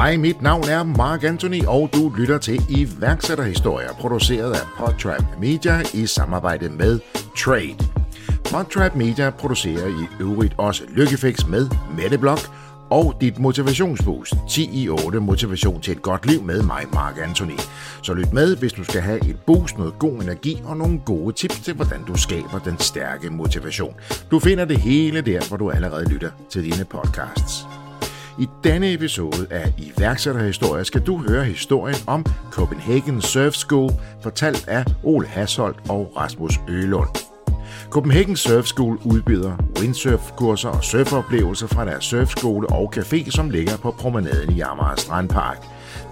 Hej, mit navn er Mark Anthony, og du lytter til iværksætterhistorier, produceret af Podtrap Media i samarbejde med Trade. Podtrap Media producerer i øvrigt også Lykkefix med Mette Blok og dit motivationsboost 10 i 8 motivation til et godt liv med mig, Mark Anthony. Så lyt med, hvis du skal have et boost, noget god energi og nogle gode tips til, hvordan du skaber den stærke motivation. Du finder det hele der, hvor du allerede lytter til dine podcasts. I denne episode af iværksætterhistorie skal du høre historien om Copenhagen Surf School, fortalt af Ole Hasholdt og Rasmus Ølund. Copenhagen Surf School udbyder windsurfkurser og surfoplevelser fra deres surfskole og café, som ligger på promenaden i Amager Strandpark.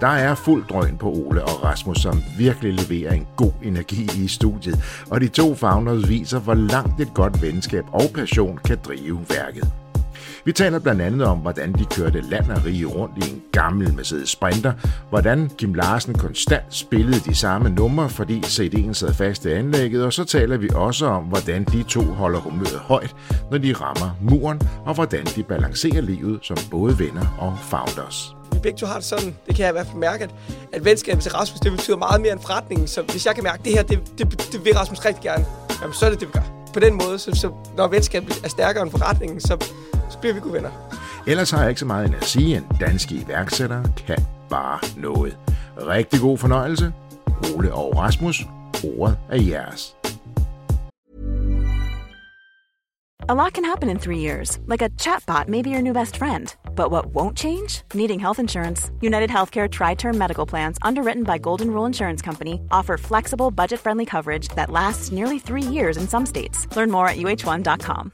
Der er fuld drøn på Ole og Rasmus, som virkelig leverer en god energi i studiet, og de to founders viser, hvor langt et godt venskab og passion kan drive værket. Vi taler blandt andet om, hvordan de kørte land og rige rundt i en gammel Mercedes Sprinter, hvordan Kim Larsen konstant spillede de samme numre, fordi CD'en sad fast i anlægget, og så taler vi også om, hvordan de to holder humøret højt, når de rammer muren, og hvordan de balancerer livet som både venner og founders vi begge to har det sådan, det kan jeg i hvert fald mærke, at, at venskabet til Rasmus, det betyder meget mere end forretningen. Så hvis jeg kan mærke, at det her, det, det, det vil Rasmus rigtig gerne, jamen så er det det, vi gør. På den måde, så, så når venskabet er stærkere end forretningen, så, så bliver vi gode venner. Ellers har jeg ikke så meget end at sige, at danske iværksættere kan bare noget. Rigtig god fornøjelse. Ole og Rasmus, ordet er jeres. A lot can happen in three years, like a chatbot may be your new best friend. But what won't change? Needing health insurance. United Healthcare Tri Term Medical Plans, underwritten by Golden Rule Insurance Company, offer flexible, budget friendly coverage that lasts nearly three years in some states. Learn more at uh1.com.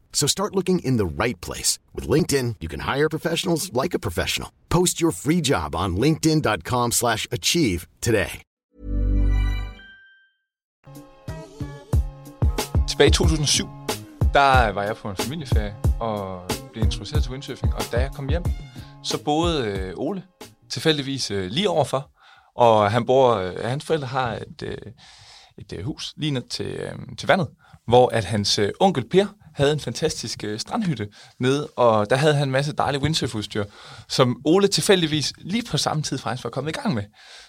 So start looking in the right place. With LinkedIn, you can hire professionals like a professional. Post your free job on linkedin.com slash achieve today. Tilbage i 2007, der var jeg på en familieferie og blev introduceret til windsurfing. Og da jeg kom hjem, så boede øh, Ole tilfældigvis øh, lige overfor. Og han bor, øh, hans forældre har et, et hus lige ned til, til vandet, hvor at hans onkel Per havde en fantastisk øh, strandhytte nede, og der havde han en masse dejlige windsurfudstyr, som Ole tilfældigvis lige på samme tid faktisk var kommet i gang med.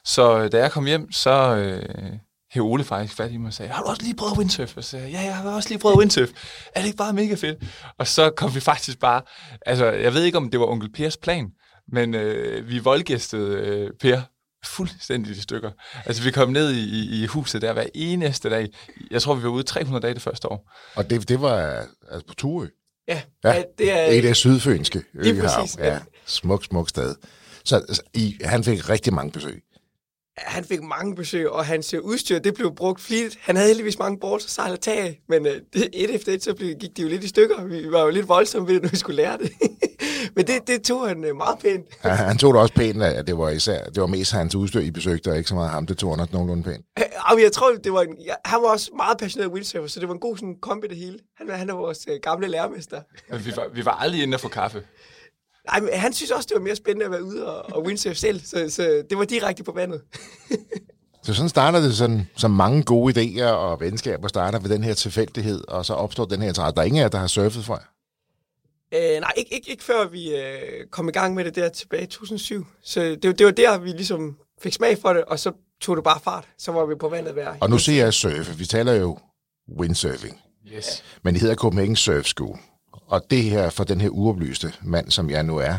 Så øh, da jeg kom hjem, så øh, hævde Ole faktisk fat i mig og sagde, har du også lige prøvet windsurf? Og så sagde ja, jeg har også lige prøvet windsurf. Er det ikke bare mega fedt? Og så kom vi faktisk bare, altså jeg ved ikke, om det var onkel Pers plan, men øh, vi voldgæstede øh, Per fuldstændig i stykker. Altså, vi kom ned i, i huset der hver eneste dag. Jeg tror, vi var ude 300 dage det første år. Og det, det var altså på Turø? Ja, ja, ja det er... Det er sydfønske øhav. Ja, smuk, smuk sted. Så I, han fik rigtig mange besøg han fik mange besøg, og hans udstyr, det blev brugt flittigt. Han havde heldigvis mange balls og sejl tag men uh, det, et efter et, så blev, gik de jo lidt i stykker. Vi var jo lidt voldsomme ved det, når vi skulle lære det. men det, det tog han uh, meget pænt. ja, han tog det også pænt, at det var, især, det var mest hans udstyr, I besøgte, og ikke så meget ham. Det tog han også nogenlunde pænt. Uh, jeg tror, det var en, ja, han var også meget passioneret windsurfer, så det var en god sådan, kombi det hele. Han, han er vores uh, gamle lærermester. vi, var, vi var aldrig inde og få kaffe. Nej, men han synes også, det var mere spændende at være ude og, og windsurf selv, så, så det var direkte på vandet. så sådan starter det sådan, som mange gode idéer og venskaber starter ved den her tilfældighed, og så opstår den her interesse. Der er ingen af jer, der har surfet før Øh, nej, ikke, ikke, ikke før vi øh, kom i gang med det der tilbage i 2007. Så det, det var der, vi ligesom fik smag for det, og så tog det bare fart. Så var vi på vandet hver. Og nu siger jeg surfe. Vi taler jo windsurfing. Yes. Men det hedder Copenhagen Surf School. Og det her for den her uoplyste mand, som jeg nu er,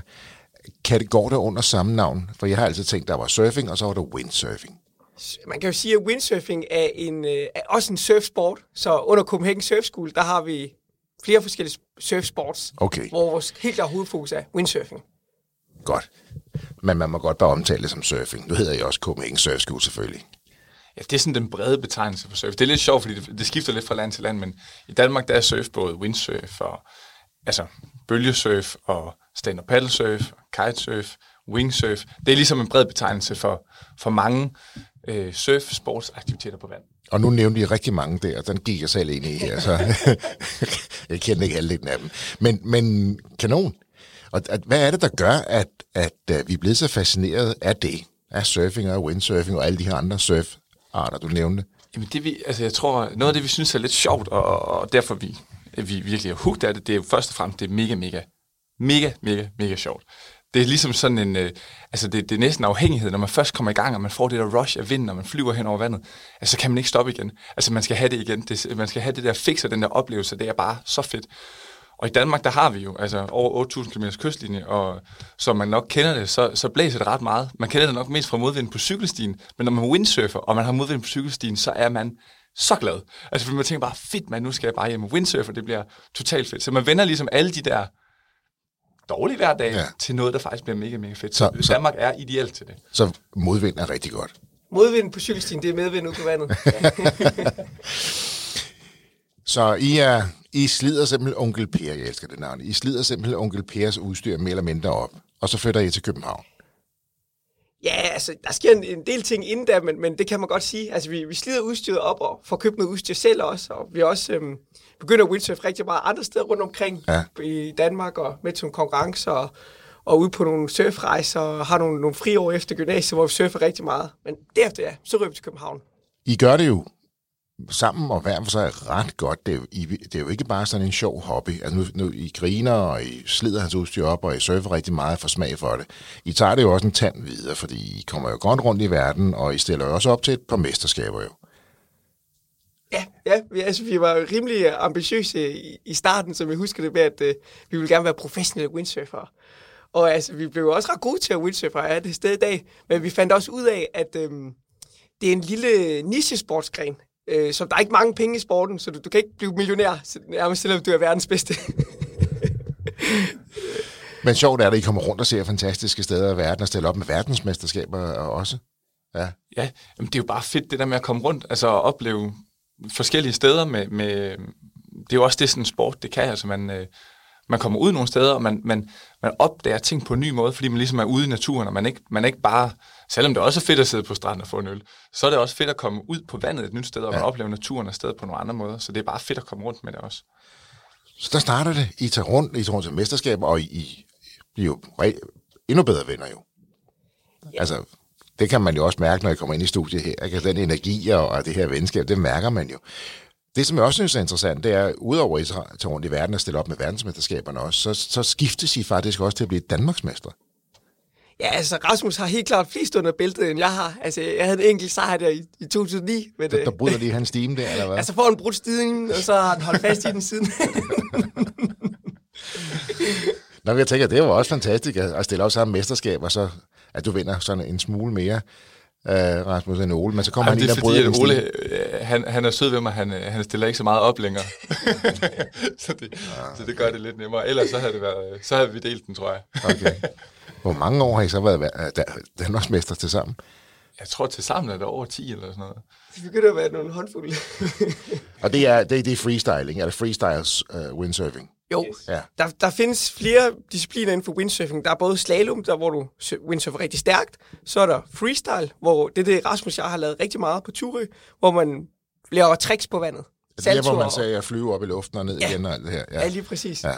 kan det gå der under samme navn? For jeg har altid tænkt, der var surfing, og så var der windsurfing. Man kan jo sige, at windsurfing er, en, øh, er også en surfsport. Så under Copenhagen Surf School, der har vi flere forskellige surfsports, okay. hvor vores helt klare hovedfokus er windsurfing. Godt. Men man må godt bare omtale det som surfing. Nu hedder jeg også Copenhagen Surf School selvfølgelig. Ja, det er sådan den brede betegnelse for surf. Det er lidt sjovt, fordi det, det skifter lidt fra land til land, men i Danmark der er surf både windsurf og altså bølgesurf og stand-up paddlesurf, kitesurf, wingsurf. Det er ligesom en bred betegnelse for, for mange øh, surf-sportsaktiviteter på vand. og nu nævnte I rigtig mange der, den gik jeg selv ind i her, så jeg kender ikke alle af dem. Men, men kanon. Og at, hvad er det, der gør, at, at, at vi er blevet så fascineret af det? Af surfing og windsurfing og alle de her andre surfarter, du nævnte? Jamen det vi, altså jeg tror, noget af det, vi synes er lidt sjovt, og, og derfor vi, vi virkelig er hugt af det, det er jo først og fremmest, det er mega, mega, mega, mega, mega sjovt. Det er ligesom sådan en, øh, altså det, det er næsten afhængighed, når man først kommer i gang, og man får det der rush af vinden, når man flyver hen over vandet, altså så kan man ikke stoppe igen. Altså man skal have det igen, det, man skal have det der fix og den der oplevelse, det er bare så fedt. Og i Danmark, der har vi jo altså over 8.000 km kystlinje, og som man nok kender det, så, så blæser det ret meget. Man kender det nok mest fra modvind på cykelstien, men når man windsurfer, og man har modvind på cykelstien, så er man så glad. Altså, fordi man tænker bare, fedt man, nu skal jeg bare hjem og windsurfe, det bliver totalt fedt. Så man vender ligesom alle de der dårlige hverdage ja. til noget, der faktisk bliver mega, mega fedt. Så, så Danmark er ideelt til det. Så modvind er rigtig godt. Modvind på cykelstien, det er medvind ud på vandet. så I er i slider simpelthen onkel Per, jeg elsker det navn. I slider simpelthen onkel Pers udstyr mere eller mindre op, og så flytter I til København. Ja, altså, der sker en, en del ting inden der, men, men det kan man godt sige. Altså, vi, vi slider udstyret op og får købt noget udstyr selv også, og vi også øhm, begynder at windsurfe rigtig meget andre steder rundt omkring ja. i Danmark, og med til nogle konkurrencer, og, og ude på nogle surfrejser, og har nogle, nogle friår efter gymnasiet, hvor vi surfer rigtig meget. Men derefter, ja, så ryger vi til København. I gør det jo sammen og hver for sig ret godt. Det er, jo, det er jo ikke bare sådan en sjov hobby. Altså nu, nu I griner, og I slider hans udstyr op, og I surfer rigtig meget for smag for det. I tager det jo også en tand videre, fordi I kommer jo godt rundt i verden, og I stiller jo også op til et par mesterskaber jo. Ja, ja vi, altså, vi var rimelig ambitiøse i, i starten, som jeg husker det med, at øh, vi ville gerne være professionelle windsurfere. Og altså, vi blev også ret gode til at windsurfe af det sted i dag, men vi fandt også ud af, at øh, det er en lille niche-sportsgren. Øh, så der er ikke mange penge i sporten, så du, du kan ikke blive millionær, nærmest selvom du er verdens bedste. Men sjovt er det, at I kommer rundt og ser fantastiske steder i verden og stiller op med verdensmesterskaber også. Ja, ja jamen det er jo bare fedt, det der med at komme rundt, altså at opleve forskellige steder med, med det er jo også det, sådan en sport, det kan. Altså man, øh, man kommer ud nogle steder, og man, man, man opdager ting på en ny måde, fordi man ligesom er ude i naturen, og man ikke, man ikke bare, selvom det også er fedt at sidde på stranden og få en øl, så er det også fedt at komme ud på vandet et nyt sted, og ja. man oplever naturen og stedet på nogle andre måder, så det er bare fedt at komme rundt med det også. Så der starter det, I tager rundt, I tager rundt til mesterskaber, og I, I bliver jo endnu bedre venner jo. Ja. Altså, det kan man jo også mærke, når I kommer ind i studiet her. Ikke? Den energi og, og det her venskab, det mærker man jo. Det, som jeg også synes er interessant, det er, udover at I tager rundt i verden og stiller op med verdensmesterskaberne også, så, så skiftes I faktisk også til at blive Danmarksmester. Ja, altså Rasmus har helt klart flest under bæltet, end jeg har. Altså, jeg havde en enkelt sejr der i, i 2009. Men, der, der bryder lige hans stime der, eller hvad? Altså, får en brudt stigning, og så har han holdt fast i den siden. Nå, jeg tænker, det var også fantastisk at stille op sammen mesterskab, og så at du vinder sådan en smule mere uh, Rasmus end Ole, men så kommer Jamen, han ind og bryder fordi, Ole, øh, han, han er sød ved mig, han, øh, han stiller ikke så meget op længere. så, det, ja. så det gør det lidt nemmere. Ellers så havde, det været, så havde vi delt den, tror jeg. okay. Hvor mange år har I så været Danmarksmester til sammen? Jeg tror til sammen er det over 10 eller sådan noget. Det begynder at være nogle håndfulde. og det er, det, det er freestyling, eller freestyles uh, windsurfing? Jo, yes. ja. der, der findes flere discipliner inden for windsurfing. Der er både slalom, der hvor du windsurfer rigtig stærkt. Så er der freestyle, hvor det er det, Rasmus jeg har lavet rigtig meget på Turø, hvor man laver tricks på vandet. Det er, hvor man sagde at flyve op i luften og ned ja. igen og alt det her. Ja, ja lige præcis. Ja.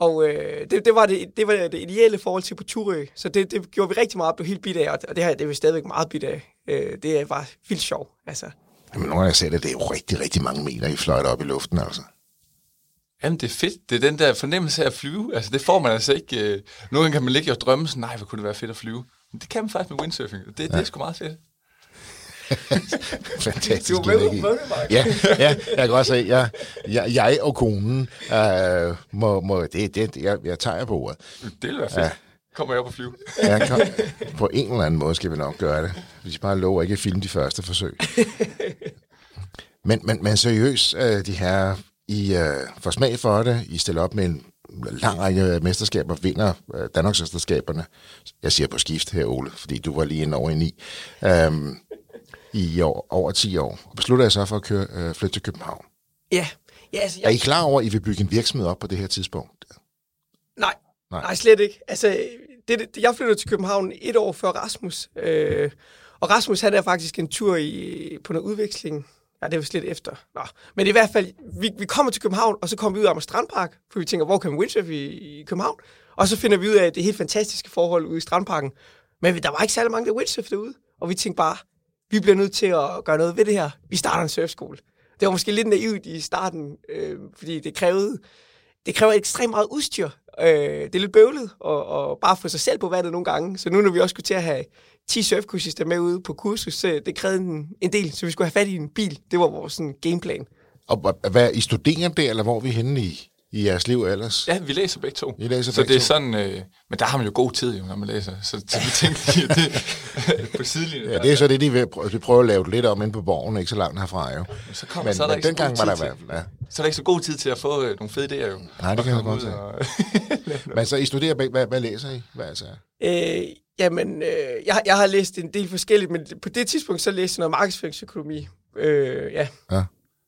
Og øh, det, det, var det, det var det ideelle forhold til på Turø. Så det, det gjorde vi rigtig meget, blev helt bit af, og det, her, det er vi stadigvæk meget bit af. Øh, det var vildt sjov, altså. Jamen, når jeg ser det, det er jo rigtig, rigtig mange meter, I fløjter op i luften, altså. Jamen, det er fedt. Det er den der fornemmelse af at flyve. Altså, det får man altså ikke... Øh... Nogle gange kan man ligge og drømme sådan, nej, hvor kunne det være fedt at flyve. Men det kan man faktisk med windsurfing. Det, ja. det er sgu meget fedt. Fantastisk du energi. Ja, ja, jeg kan også se, jeg, jeg, jeg og konen øh, må, må det, det, jeg, jeg tager på ordet. Det vil være fedt. Ja. Kommer jeg op og flyve? ja, kom, på en eller anden måde skal vi nok gøre det. Hvis bare lover ikke at filme de første forsøg. Men, men, men seriøst, øh, de her i øh, får smag for det, I stiller op med en lang række mesterskaber, vinder øh, Danmarksmesterskaberne. Jeg siger på skift her, Ole, fordi du var lige en over i ni. Øhm, I år, over 10 år. Og beslutter jeg så for at køre, øh, flytte til København. Ja. ja altså, jeg... Er I klar over, at I vil bygge en virksomhed op på det her tidspunkt? Nej, nej, nej slet ikke. Altså, det, det, jeg flyttede til København et år før Rasmus. Øh, og Rasmus havde faktisk en tur i, på noget udveksling Ja, det er vist lidt efter. Nå. Men i hvert fald, vi, vi kommer til København, og så kommer vi ud af Strandpark, for vi tænker, hvor kan vi windsurfe i, i København? Og så finder vi ud af, at det er helt fantastiske forhold ude i Strandparken. Men der var ikke særlig mange, der windsurfede derude. Og vi tænkte bare, vi bliver nødt til at gøre noget ved det her. Vi starter en surfskole. Det var måske lidt naivt i starten, øh, fordi det krævede, det kræver ekstremt meget udstyr. Øh, det er lidt bøvlet og, og bare få sig selv på vandet nogle gange. Så nu når vi også skulle til at have 10 surfkursister med ude på kursus, så det krævede en, en del, så vi skulle have fat i en bil. Det var vores sådan, gameplan. Og hvad, I studerer der, eller hvor er vi henne i, i jeres liv ellers? Ja, vi læser begge to. I læser så begge det er to. sådan, øh, men der har man jo god tid, jo, når man læser. Så, så vi tænkte lige, at det på sidelinjen. Ja, det er så det, de vil prøve, de prøver at lave det lidt om inde på borgen, ikke så langt herfra jo. så kommer, Men, så er der men ikke så dengang god var der i tid hvert fald, ja. Så er der ikke så god tid til at få øh, nogle fede idéer, jo. Nej, det kan jeg godt se. og- Men så I studerer begge, hvad, hvad læser I? Hvad altså? Øh, jamen, øh, jeg, jeg har læst en del forskelligt, men på det tidspunkt så læste jeg noget markedsføringsøkonomi. Øh, ja. Ja,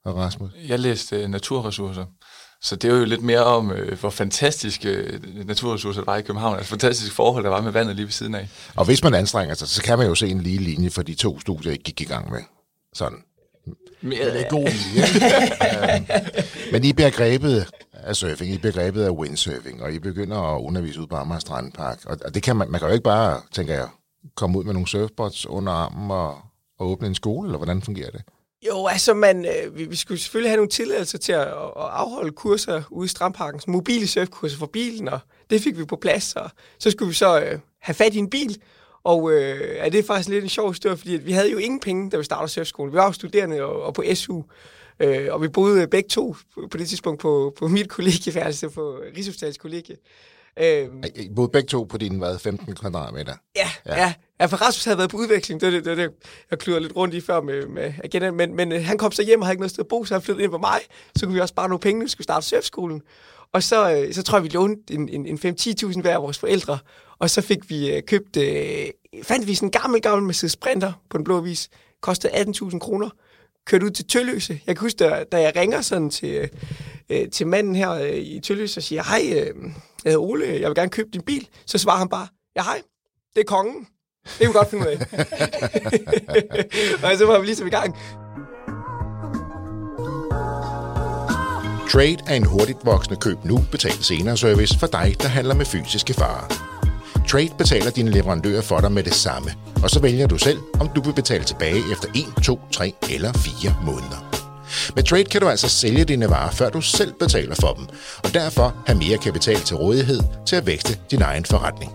og Rasmus? Jeg læste øh, naturressourcer. Så det er jo lidt mere om, øh, hvor fantastiske øh, naturressourcer der var i København. Altså fantastiske forhold, der var med vandet lige ved siden af. Og hvis man anstrenger sig, så kan man jo se en lige linje for de to studier, I gik i gang med. Sådan. Mere, Det er god linje. Øhm, Men I bliver grebet af surfing, I bliver grebet af windsurfing, og I begynder at undervise ud på Amager Strandpark. Og og det kan man, man kan jo ikke bare, tænker jeg, komme ud med nogle surfboards under armen og, og åbne en skole, eller hvordan fungerer det? Jo, altså, man, øh, vi, vi skulle selvfølgelig have nogle tilladelser til at, at afholde kurser ude i Strandparkens mobile surfkurser for bilen, og det fik vi på plads, og så skulle vi så øh, have fat i en bil, og øh, ja, det er faktisk lidt en sjov historie, fordi at vi havde jo ingen penge, da vi startede surfskolen. Vi var jo studerende og, og på SU, øh, og vi boede begge to på, det tidspunkt på, på mit kollegieværelse, på Rigshospitalets kollegie. Øh, I boede begge to på dine, hvad, 15 kvadratmeter? Ja, ja. ja. ja for Rasmus havde været på udveksling. Det var det, det, det jeg kludrede lidt rundt i før med, med agenten. Men, men øh, han kom så hjem og havde ikke noget sted at bo, så han flyttede ind på mig. Så kunne vi også spare nogle penge, vi skulle starte surfskolen. Og så, øh, så tror jeg, vi lånte en, en, en 5-10.000 hver af vores forældre. Og så fik vi øh, købt, øh, fandt vi sådan en gammel, gammel Mercedes Sprinter på den blå vis. Kostede 18.000 kroner. Kørte ud til Tølløse. Jeg kan huske, da, da jeg ringer sådan til, øh, til manden her øh, i Tølløse og siger, hej, øh, jeg hedder Ole, jeg vil gerne købe din bil. Så svarer han bare, ja hej, det er kongen. Det kan vi godt finde ud af. og så var vi ligesom i gang. Trade er en hurtigt voksende køb nu, betal senere service for dig, der handler med fysiske farer. Trade betaler dine leverandører for dig med det samme, og så vælger du selv, om du vil betale tilbage efter 1, 2, 3 eller 4 måneder. Med Trade kan du altså sælge dine varer, før du selv betaler for dem, og derfor have mere kapital til rådighed til at vækste din egen forretning.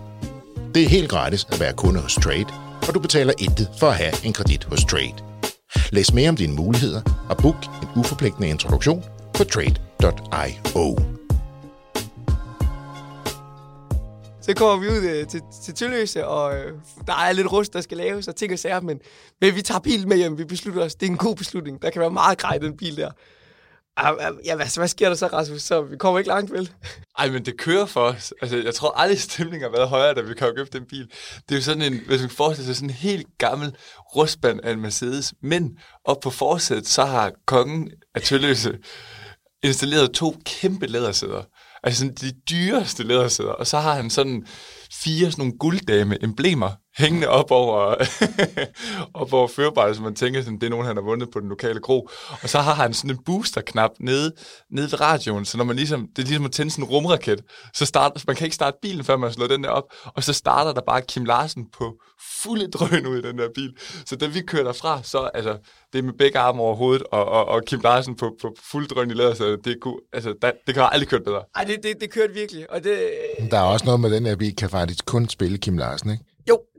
Det er helt gratis at være kunde hos Trade, og du betaler intet for at have en kredit hos Trade. Læs mere om dine muligheder og book en uforpligtende introduktion på trade.io. Så kommer vi ud øh, til, til Tølløse, og øh, der er lidt rust, der skal laves, og ting og sager, men, men vi tager bilen med hjem. Vi beslutter os, det er en god beslutning. Der kan være meget grej, den bil der. Ah, ah, ja, hvad, hvad sker der så, Rasmus? Så vi kommer ikke langt, vel? Ej, men det kører for os. Altså, jeg tror aldrig, stemningen har været højere, da vi kom og købte den bil. Det er jo sådan en, hvis man forestiller sig, sådan en helt gammel rustband af en Mercedes. Men op på forsædet, så har kongen af Tølløse installeret to kæmpe lædersæder. Altså sådan de dyreste lædersæder. Og så har han sådan fire sådan nogle gulddame emblemer hængende op over, op over førerbrættet, så man tænker, sådan, det er nogen, han har vundet på den lokale kro. Og så har han sådan en booster-knap nede, nede ved radioen, så når man ligesom, det er ligesom at tænde sådan en rumraket, så starter, man kan ikke starte bilen, før man slår den der op, og så starter der bare Kim Larsen på fulde drøn ud i den der bil. Så da vi kører derfra, så altså, det er med begge arme over hovedet, og, og, og Kim Larsen på, på fuld drøn i læder, så det, kunne, altså, der, det kan aldrig kørt bedre. Ej, det, det, det kørte virkelig, og det... Der er også noget med den her bil, kan faktisk kun spille Kim Larsen, ikke?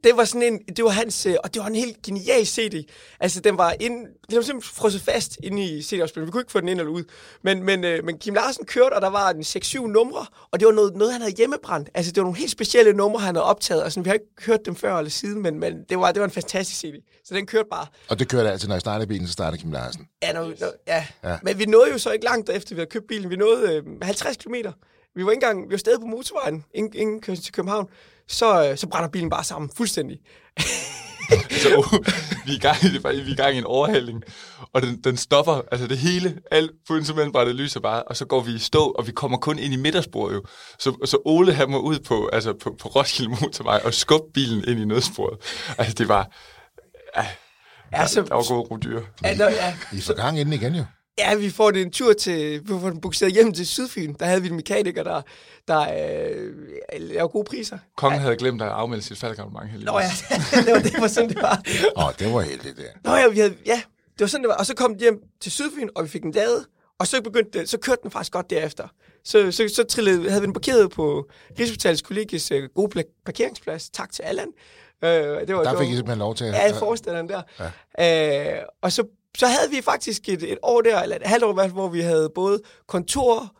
Det var sådan en, det var hans, øh, og det var en helt genial CD. Altså, den var, ind, den var simpelthen frosset fast inde i CD-afspilleren. Vi kunne ikke få den ind eller ud. Men, men, øh, men Kim Larsen kørte, og der var en 6-7 numre, og det var noget, noget, han havde hjemmebrændt. Altså, det var nogle helt specielle numre, han havde optaget, og sådan, vi har ikke hørt dem før eller siden, men, men det, var, det var en fantastisk CD. Så den kørte bare. Og det kørte altid, når jeg startede bilen, så startede Kim Larsen. Ja, no, ja. Ja. ja. Men vi nåede jo så ikke langt efter, vi havde købt bilen. Vi nåede øh, 50 km. Vi var ikke engang, vi var stadig på motorvejen, ingen, ingen kørsel til København. Så, øh, så brænder bilen bare sammen fuldstændig. Så vi er i gang, det er bare, vi er i gang i en overhaling, og den, den stopper, altså det hele, alt fundamentsbrættet lyser bare, og så går vi i stå, og vi kommer kun ind i midtersporet jo. Så, så Ole han må ud på, altså på, på Roskilde Motorvej og skubbe bilen ind i nødsporet. Altså det var, ja, Ja, så, Der var gode rodyr. ja, der, ja, I får gang i den igen jo. Ja, vi får det en tur til, vi får den bukseret hjem til Sydfyn. Der havde vi en mekaniker, der, der øh, laver gode priser. Kongen havde glemt at afmelde sit heldigvis. Nå ja, det var, det var sådan, det var. Åh, det var heldigt, der. Nå ja, vi havde, ja, det var sådan, det var. Og så kom den hjem til Sydfyn, og vi fik den lavet. Og så begyndte det, så kørte den faktisk godt derefter. Så, så, så trillede, havde vi den parkeret på Rigshospitalets kollegies øh, gode pla- parkeringsplads. Tak til Allan. Øh, det var, Der det fik I simpelthen lov til at... Ja, forstanderen der. Ja. Øh, og så, så havde vi faktisk et, et år der, eller et halvt år i hvert fald, hvor vi havde både kontor,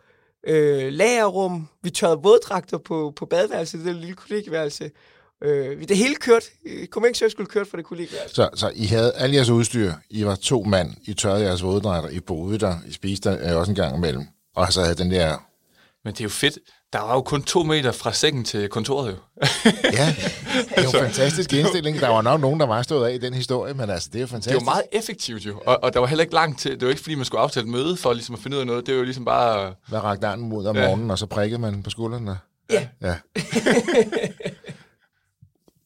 øh, lagerrum, vi tørrede våddragter på, på badeværelset, det lille kollegieværelse. Øh, det hele kørte. Kommunikation Service skulle køre for det kollegieværelse. Så, så I havde alle jeres udstyr, I var to mand, I tørrede jeres våddragter, I boede der, I spiste der øh, også en gang imellem. Og så havde den der... Men det er jo fedt. Der var jo kun to meter fra sengen til kontoret jo. Ja, det er jo en fantastisk indstilling. Der var nok nogen, der var stået af i den historie, men altså, det er jo Det fantastisk. er jo meget effektivt jo, og, og der var heller ikke langt til. Det var ikke, fordi man skulle aftale et møde for ligesom at finde ud af noget. Det var jo ligesom bare... Hvad rakte armen ud om morgenen, og så prikkede man på skulderen? og- Ja. Ja.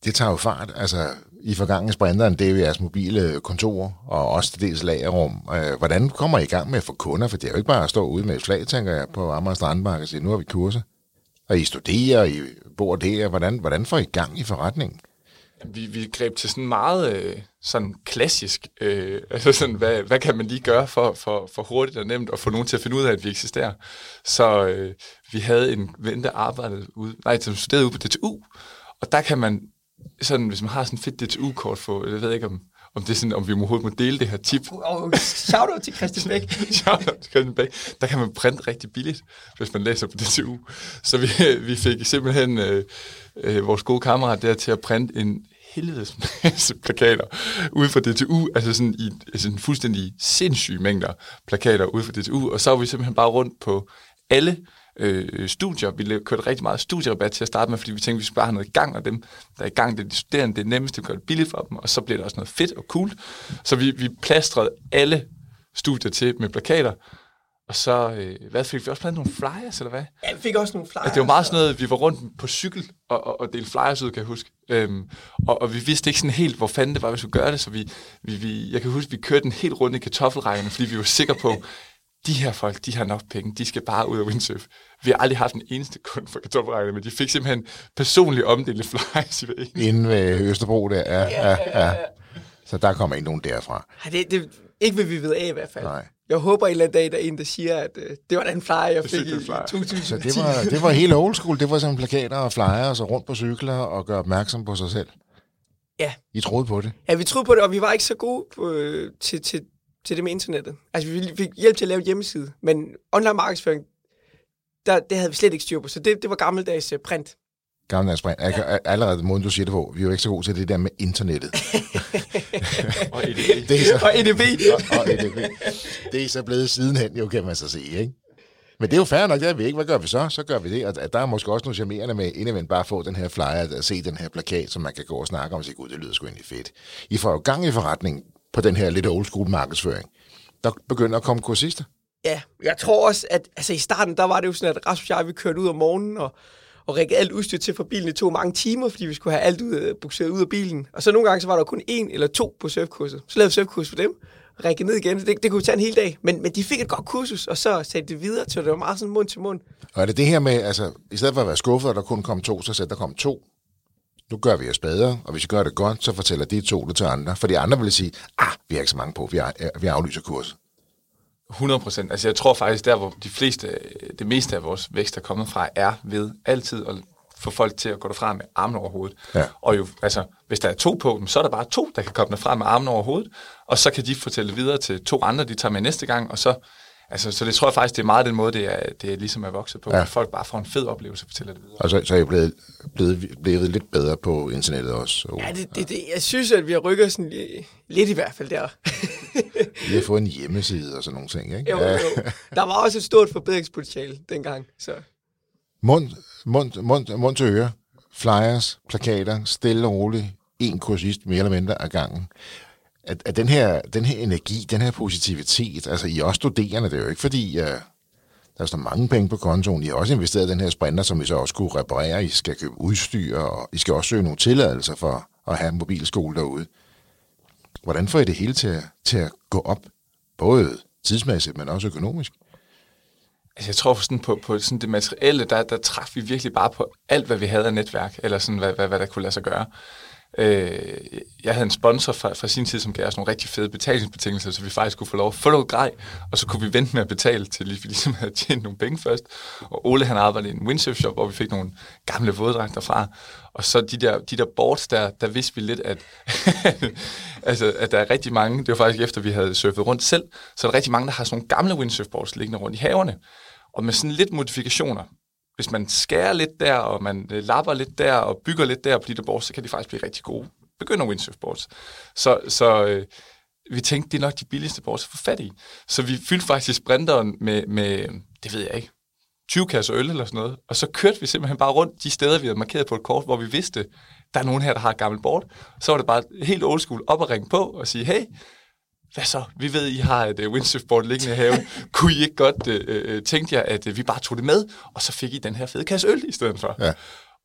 det tager jo fart. Altså, i forgangen sprinteren, det er jeres mobile kontor, og også til dels lagerrum. Øh, hvordan kommer I i gang med at få kunder? For det er jo ikke bare at stå ude med et flag, tænker jeg, på Amager Strandmark og sige, nu har vi kurser. Og I studerer, I bor der. Hvordan, hvordan får I gang i forretningen? Vi, vi greb til sådan meget øh, sådan klassisk, øh, altså sådan, hvad, hvad kan man lige gøre for, for, for hurtigt og nemt at få nogen til at finde ud af, at vi eksisterer. Så øh, vi havde en ven, der arbejdede ude, nej, som studerede ude på DTU, og der kan man, sådan, hvis man har sådan et fedt DTU-kort for, jeg ved ikke om, om det er sådan, om vi overhovedet må dele det her tip, Og shout out til Christian Bæk. Shout-out til Christian Bæk. Der kan man printe rigtig billigt, hvis man læser på DTU. Så vi, vi fik simpelthen øh, øh, vores gode kammerat der til at printe en helvedes masse plakater ude fra DTU, altså sådan i en fuldstændig sindssyge mængder plakater ude fra DTU, og så var vi simpelthen bare rundt på alle øh, studier. Vi kørte rigtig meget studierabat til at starte med, fordi vi tænkte, at vi skulle bare have noget i gang, og dem, der er i gang, det er de studerende, det er nemmest, det gør det billigt for dem, og så bliver det også noget fedt og cool. Så vi, vi plastrede alle studier til med plakater, og så, øh, hvad fik vi også blandt nogle flyers, eller hvad? Ja, vi fik også nogle flyers. Altså, det var meget sådan noget, vi var rundt på cykel og, og, og delte flyers ud, kan jeg huske. Øhm, og, og vi vidste ikke sådan helt, hvor fanden det var, vi skulle gøre det, så vi, vi, vi jeg kan huske, vi kørte en helt rundt i kartoffelrækkerne, fordi vi var sikre på, de her folk, de har nok penge, de skal bare ud af windsurf. Vi har aldrig haft en eneste kund for kartoffelrækkerne, men de fik simpelthen personligt omdelte flyers i hver ene. Inden ved Østerbro der, ja, ja, ja. Så der kommer ikke nogen derfra. Ja, det, det, ikke vil vi ved af i hvert fald. Nej. Jeg håber en eller anden dag, der er en, der siger, at øh, det var den flyer, jeg fik i, den flyer. i 2010. Så det var, det var helt old school. Det var sådan plakater og flyers og rundt på cykler og gøre opmærksom på sig selv. Ja. I troede på det. Ja, vi troede på det, og vi var ikke så gode på, øh, til, til, til det med internettet. Altså, vi fik hjælp til at lave hjemmeside, men online markedsføring, der, det havde vi slet ikke styr på, så det, det var gammeldags øh, print. Gammeldags sprint. Jeg kan, allerede måden, du siger det på, vi er jo ikke så gode til det der med internettet. Og EDB. Det er så, Og EDB. og, og EDB. Det er så blevet sidenhen, jo kan man så sige, ikke? Men det er jo fair nok, det er vi ikke. Hvad gør vi så? Så gør vi det. Og at der er måske også noget charmerende med indimellem bare at få den her flyer, at se den her plakat, som man kan gå og snakke om og sige, gud, det lyder sgu egentlig fedt. I får jo gang i forretningen på den her lidt old school markedsføring. Der begynder at komme kursister. Ja, jeg tror også, at altså, i starten, der var det jo sådan, at Rasmus og jeg, vi kørte ud om morgenen, og, og rækkede alt udstyr til fra bilen. Det tog mange timer, fordi vi skulle have alt ud, øh, bukseret ud af bilen. Og så nogle gange, så var der kun en eller to på surfkurset. Så lavede vi surfkurs for dem, rækkede ned igen. Det, det kunne tage en hel dag. Men, men de fik et godt kursus, og så satte det videre, så det var meget sådan mund til mund. Og er det det her med, altså, i stedet for at være skuffet, at der kun kom to, så sætter der kom to. Nu gør vi os bedre, og hvis vi gør det godt, så fortæller de to det til andre. For de andre vil sige, ah, vi har ikke så mange på, vi, er, øh, vi aflyser kurset. 100 procent. Altså jeg tror faktisk, der hvor de fleste, det meste af vores vækst er kommet fra, er ved altid at få folk til at gå derfra med armen over hovedet. Ja. Og jo, altså, hvis der er to på dem, så er der bare to, der kan komme derfra med armen over hovedet, og så kan de fortælle videre til to andre, de tager med næste gang, og så, altså, så det tror jeg faktisk, det er meget den måde, det er, det er ligesom er vokset på, Ja. ja. at folk bare får en fed oplevelse og fortæller det videre. Og så, så er jeg blevet, blevet, blevet lidt bedre på internettet også. Og Ja, det, det, det, jeg synes, at vi har rykket sådan li- lidt i hvert fald der. Vi har fået en hjemmeside og sådan nogle ting, ikke? jo, jo. Der var også et stort forbedringspotentiale dengang. Så. Mund, mund, mund, mund til øre, flyers, plakater, stille og roligt, en kursist mere eller mindre ad gangen. At, at den, her, den her energi, den her positivitet, altså I er også studerende, det er jo ikke fordi, uh, der er så mange penge på kontoen. I har også investeret i den her sprinter, som I så også skulle reparere. I skal købe udstyr, og I skal også søge nogle tilladelser for at have en mobilskole derude. Hvordan får I det hele til at, til at gå op? Både tidsmæssigt, men også økonomisk? Altså, jeg tror sådan på, på sådan det materielle, der, der træffede vi virkelig bare på alt, hvad vi havde af netværk, eller sådan, hvad, hvad, hvad der kunne lade sig gøre. Øh, jeg havde en sponsor fra, fra sin tid, som gav os nogle rigtig fede betalingsbetingelser, så vi faktisk kunne få lov at få noget grej, og så kunne vi vente med at betale til, lige vi ligesom havde tjent nogle penge først. Og Ole han arbejdede i en windsurf-shop, hvor vi fik nogle gamle våddragter fra. Og så de der, de der boards der, der vidste vi lidt, at, altså, at der er rigtig mange, det var faktisk efter, vi havde surfet rundt selv, så er der rigtig mange, der har sådan nogle gamle windsurf-boards liggende rundt i haverne. Og med sådan lidt modifikationer, hvis man skærer lidt der, og man øh, lapper lidt der, og bygger lidt der på de der boards, så kan de faktisk blive rigtig gode begynder windsurfboards. Så, så øh, vi tænkte, det er nok de billigste boards at få fat i. Så vi fyldte faktisk sprinteren med, med, det ved jeg ikke, 20 kasser øl eller sådan noget. Og så kørte vi simpelthen bare rundt de steder, vi havde markeret på et kort, hvor vi vidste, der er nogen her, der har et gammelt board. Så var det bare helt old school op og ringe på og sige, hey, hvad så? Vi ved, I har et uh, windsurfboard liggende i haven. Kunne I ikke godt uh, uh, tænke jer, at uh, vi bare tog det med, og så fik I den her fede kasse øl i stedet for? Ja.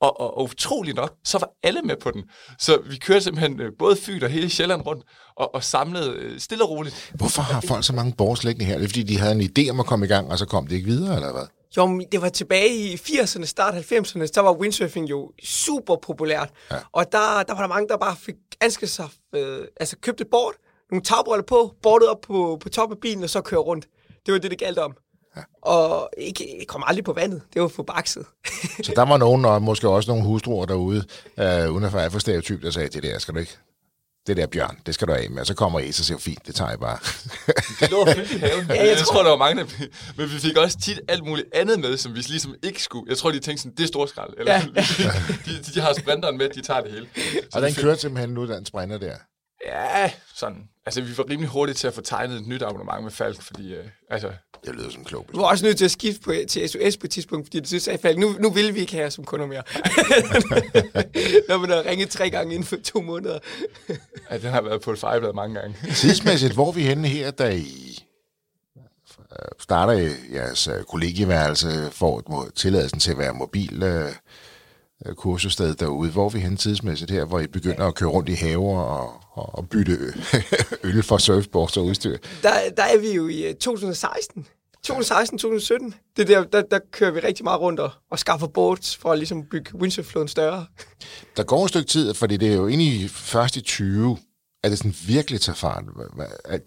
Og, og, og utroligt nok, så var alle med på den. Så vi kørte simpelthen uh, både Fyn og hele Sjælland rundt, og, og samlede uh, stille og roligt. Hvorfor har folk så mange boards liggende her? Det er fordi, de havde en idé om at komme i gang, og så kom de ikke videre, eller hvad? Jo, det var tilbage i 80'erne, start 90'erne, så var windsurfing jo super populært. Ja. Og der, der var der mange, der bare fik ansket sig, øh, altså købte et board, nogle tagbriller på, bordet op på, på top af bilen, og så køre rundt. Det var det, det galt om. Ja. Og ikke, kom aldrig på vandet. Det var for bakset. så der var nogen, og måske også nogle hustruer derude, øh, uden at være for stereotyp, der sagde, det der skal du ikke det der bjørn, det skal du af med. Og så kommer I, så siger fint, det tager jeg bare. det lå fyldt i haven. Ja, jeg, jeg tror, tror, der var mange, der... Men vi fik også tit alt muligt andet med, som vi ligesom ikke skulle. Jeg tror, de tænkte sådan, det er storskrald. Eller, ja. de, de, de, har sprinteren med, de tager det hele. Så og den kørte simpelthen nu, den sprinter der. Ja, sådan. Altså, vi var rimelig hurtigt til at få tegnet et nyt abonnement med Falk, fordi, øh, altså... Det lyder som en klog Du var også nødt til at skifte på, til SOS på et tidspunkt, fordi du synes, at Falk, nu, nu vil vi ikke have som kunder mere. Når man har ringet tre gange inden for to måneder. ja, den har været på et fejlblad mange gange. Tidsmæssigt, hvor er vi henne her, da I starter jeres øh, kollegieværelse, får tilladelsen til at være mobil øh, Øh, kursussted derude. Hvor er vi hen tidsmæssigt her, hvor I begynder at køre rundt i haver og, og, og bytte øl for surfboards og udstyr? Der, der er vi jo i 2016. 2016-2017. Det der, der, der kører vi rigtig meget rundt og, og skaffer boards for at ligesom bygge windsurfloden større. Der går et stykke tid, fordi det er jo først i 20, at det sådan virkelig tager fart.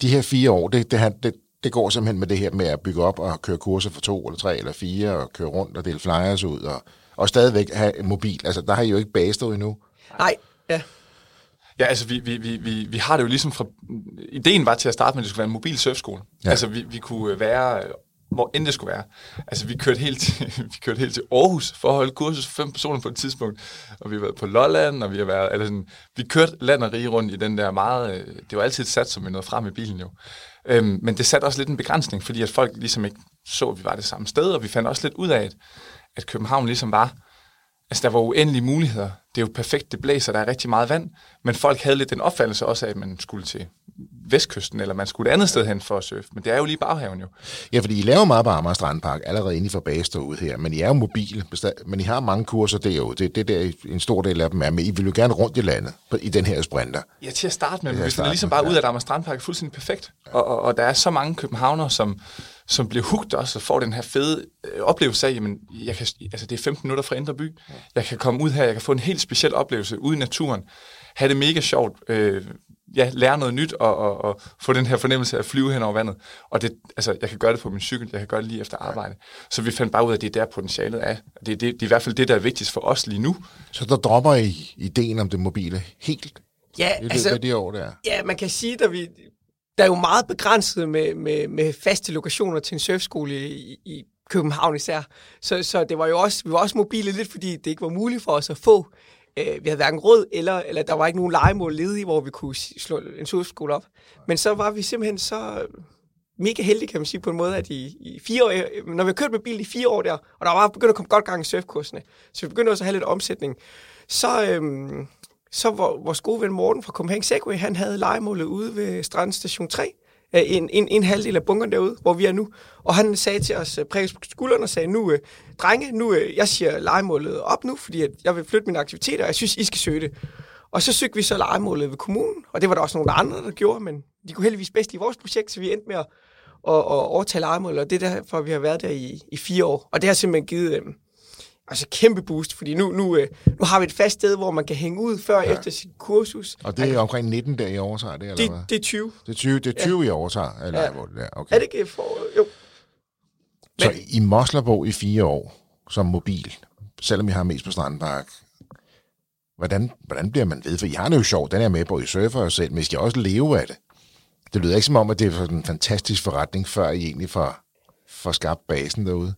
De her fire år, det, det, det, det går simpelthen med det her med at bygge op og køre kurser for to eller tre eller fire og køre rundt og dele flyers ud og og stadigvæk have mobil. Altså, der har I jo ikke bagestået endnu. Nej, ja. Ja, altså vi, vi, vi, vi, vi har det jo ligesom fra... Ideen var til at starte med, at det skulle være en mobil surfskole. Ja. Altså vi, vi kunne være hvor end det skulle være. Altså, vi kørte helt til, vi kørte helt til Aarhus for at holde kursus for fem personer på et tidspunkt. Og vi har været på Lolland, og vi har været, eller sådan, vi kørte land og rige rundt i den der meget, det var altid sat, som vi nåede frem i bilen jo. Øhm, men det satte også lidt en begrænsning, fordi at folk ligesom ikke så, at vi var det samme sted, og vi fandt også lidt ud af, at at København ligesom var, altså der var uendelige muligheder. Det er jo perfekt, det blæser, der er rigtig meget vand, men folk havde lidt den opfattelse også af, at man skulle til vestkysten, eller man skulle et andet sted hen for at surfe. Men det er jo lige baghaven jo. Ja, fordi I laver meget på Amager Strandpark, allerede inde i Forbas derude her, men I er jo mobile, men I har mange kurser derude. Det, det der, en stor del af dem er, men I vil jo gerne rundt i landet i den her sprinter. Ja, til at starte med, men vi finder ligesom bare ja. ud af, at Amager Strandpark er fuldstændig perfekt. Og, og, og der er så mange københavner, som, som bliver hugt også og får den her fede øh, oplevelse af, jamen, jeg kan, altså det er 15 minutter fra Indre By. Jeg kan komme ud her, jeg kan få en helt speciel oplevelse ude i naturen. Ha' det mega sjovt. Øh, ja, lære noget nyt og, og, og få den her fornemmelse af at flyve hen over vandet. Og det, altså, jeg kan gøre det på min cykel, jeg kan gøre det lige efter arbejde. Så vi fandt bare ud af, at det er der potentialet er. Det, det, det er i hvert fald det, der er vigtigst for os lige nu. Så der dropper I ideen om det mobile helt? Ja, det, altså, det, det år, der. ja, man kan sige, at vi, der er jo meget begrænset med, med, med faste lokationer til en surfskole i, i København især. Så, så det var jo også, vi var også mobile lidt, fordi det ikke var muligt for os at få. Øh, vi havde hverken råd, eller, eller der var ikke nogen legemål ledige, hvor vi kunne slå en surfskole op. Men så var vi simpelthen så mega heldige, kan man sige på en måde, at i, i fire år, øh, når vi har kørt med bil i fire år der, og der var begyndt at komme godt gang i surfkursene, så vi begyndte også at have lidt omsætning, så, øhm, så var vores gode ven Morten fra Copenhagen Segway, han havde legemålet ude ved Strandstation 3, øh, en, en, en halvdel af bunkeren derude, hvor vi er nu. Og han sagde til os, øh, præcis på skulderen, og sagde, nu, øh, drenge, nu, jeg siger legemålet op nu, fordi at jeg vil flytte mine aktiviteter, og jeg synes, I skal søge det. Og så søgte vi så legemålet ved kommunen, og det var der også nogle andre, der gjorde, men de kunne heldigvis bedst i vores projekt, så vi endte med at, at, at overtage legemålet, og det er derfor, vi har været der i, i fire år. Og det har simpelthen givet øh, altså kæmpe boost, fordi nu, nu, øh, nu har vi et fast sted, hvor man kan hænge ud før ja. efter sit kursus. Og det er omkring 19 der i overtager, det, eller Det, hvad? det er 20. Det er 20, det er 20 ja. i overtager, eller Ja. hvor det er. Okay. Er det ikke for... Jo. Så i Moslerbo i fire år, som mobil, selvom I har mest på Strandpark, hvordan, hvordan bliver man ved? For I har det jo sjovt, den er med på, I surfer jo selv, men I skal også leve af det. Det lyder ikke som om, at det er sådan en fantastisk forretning, før I egentlig får, får skabt basen derude.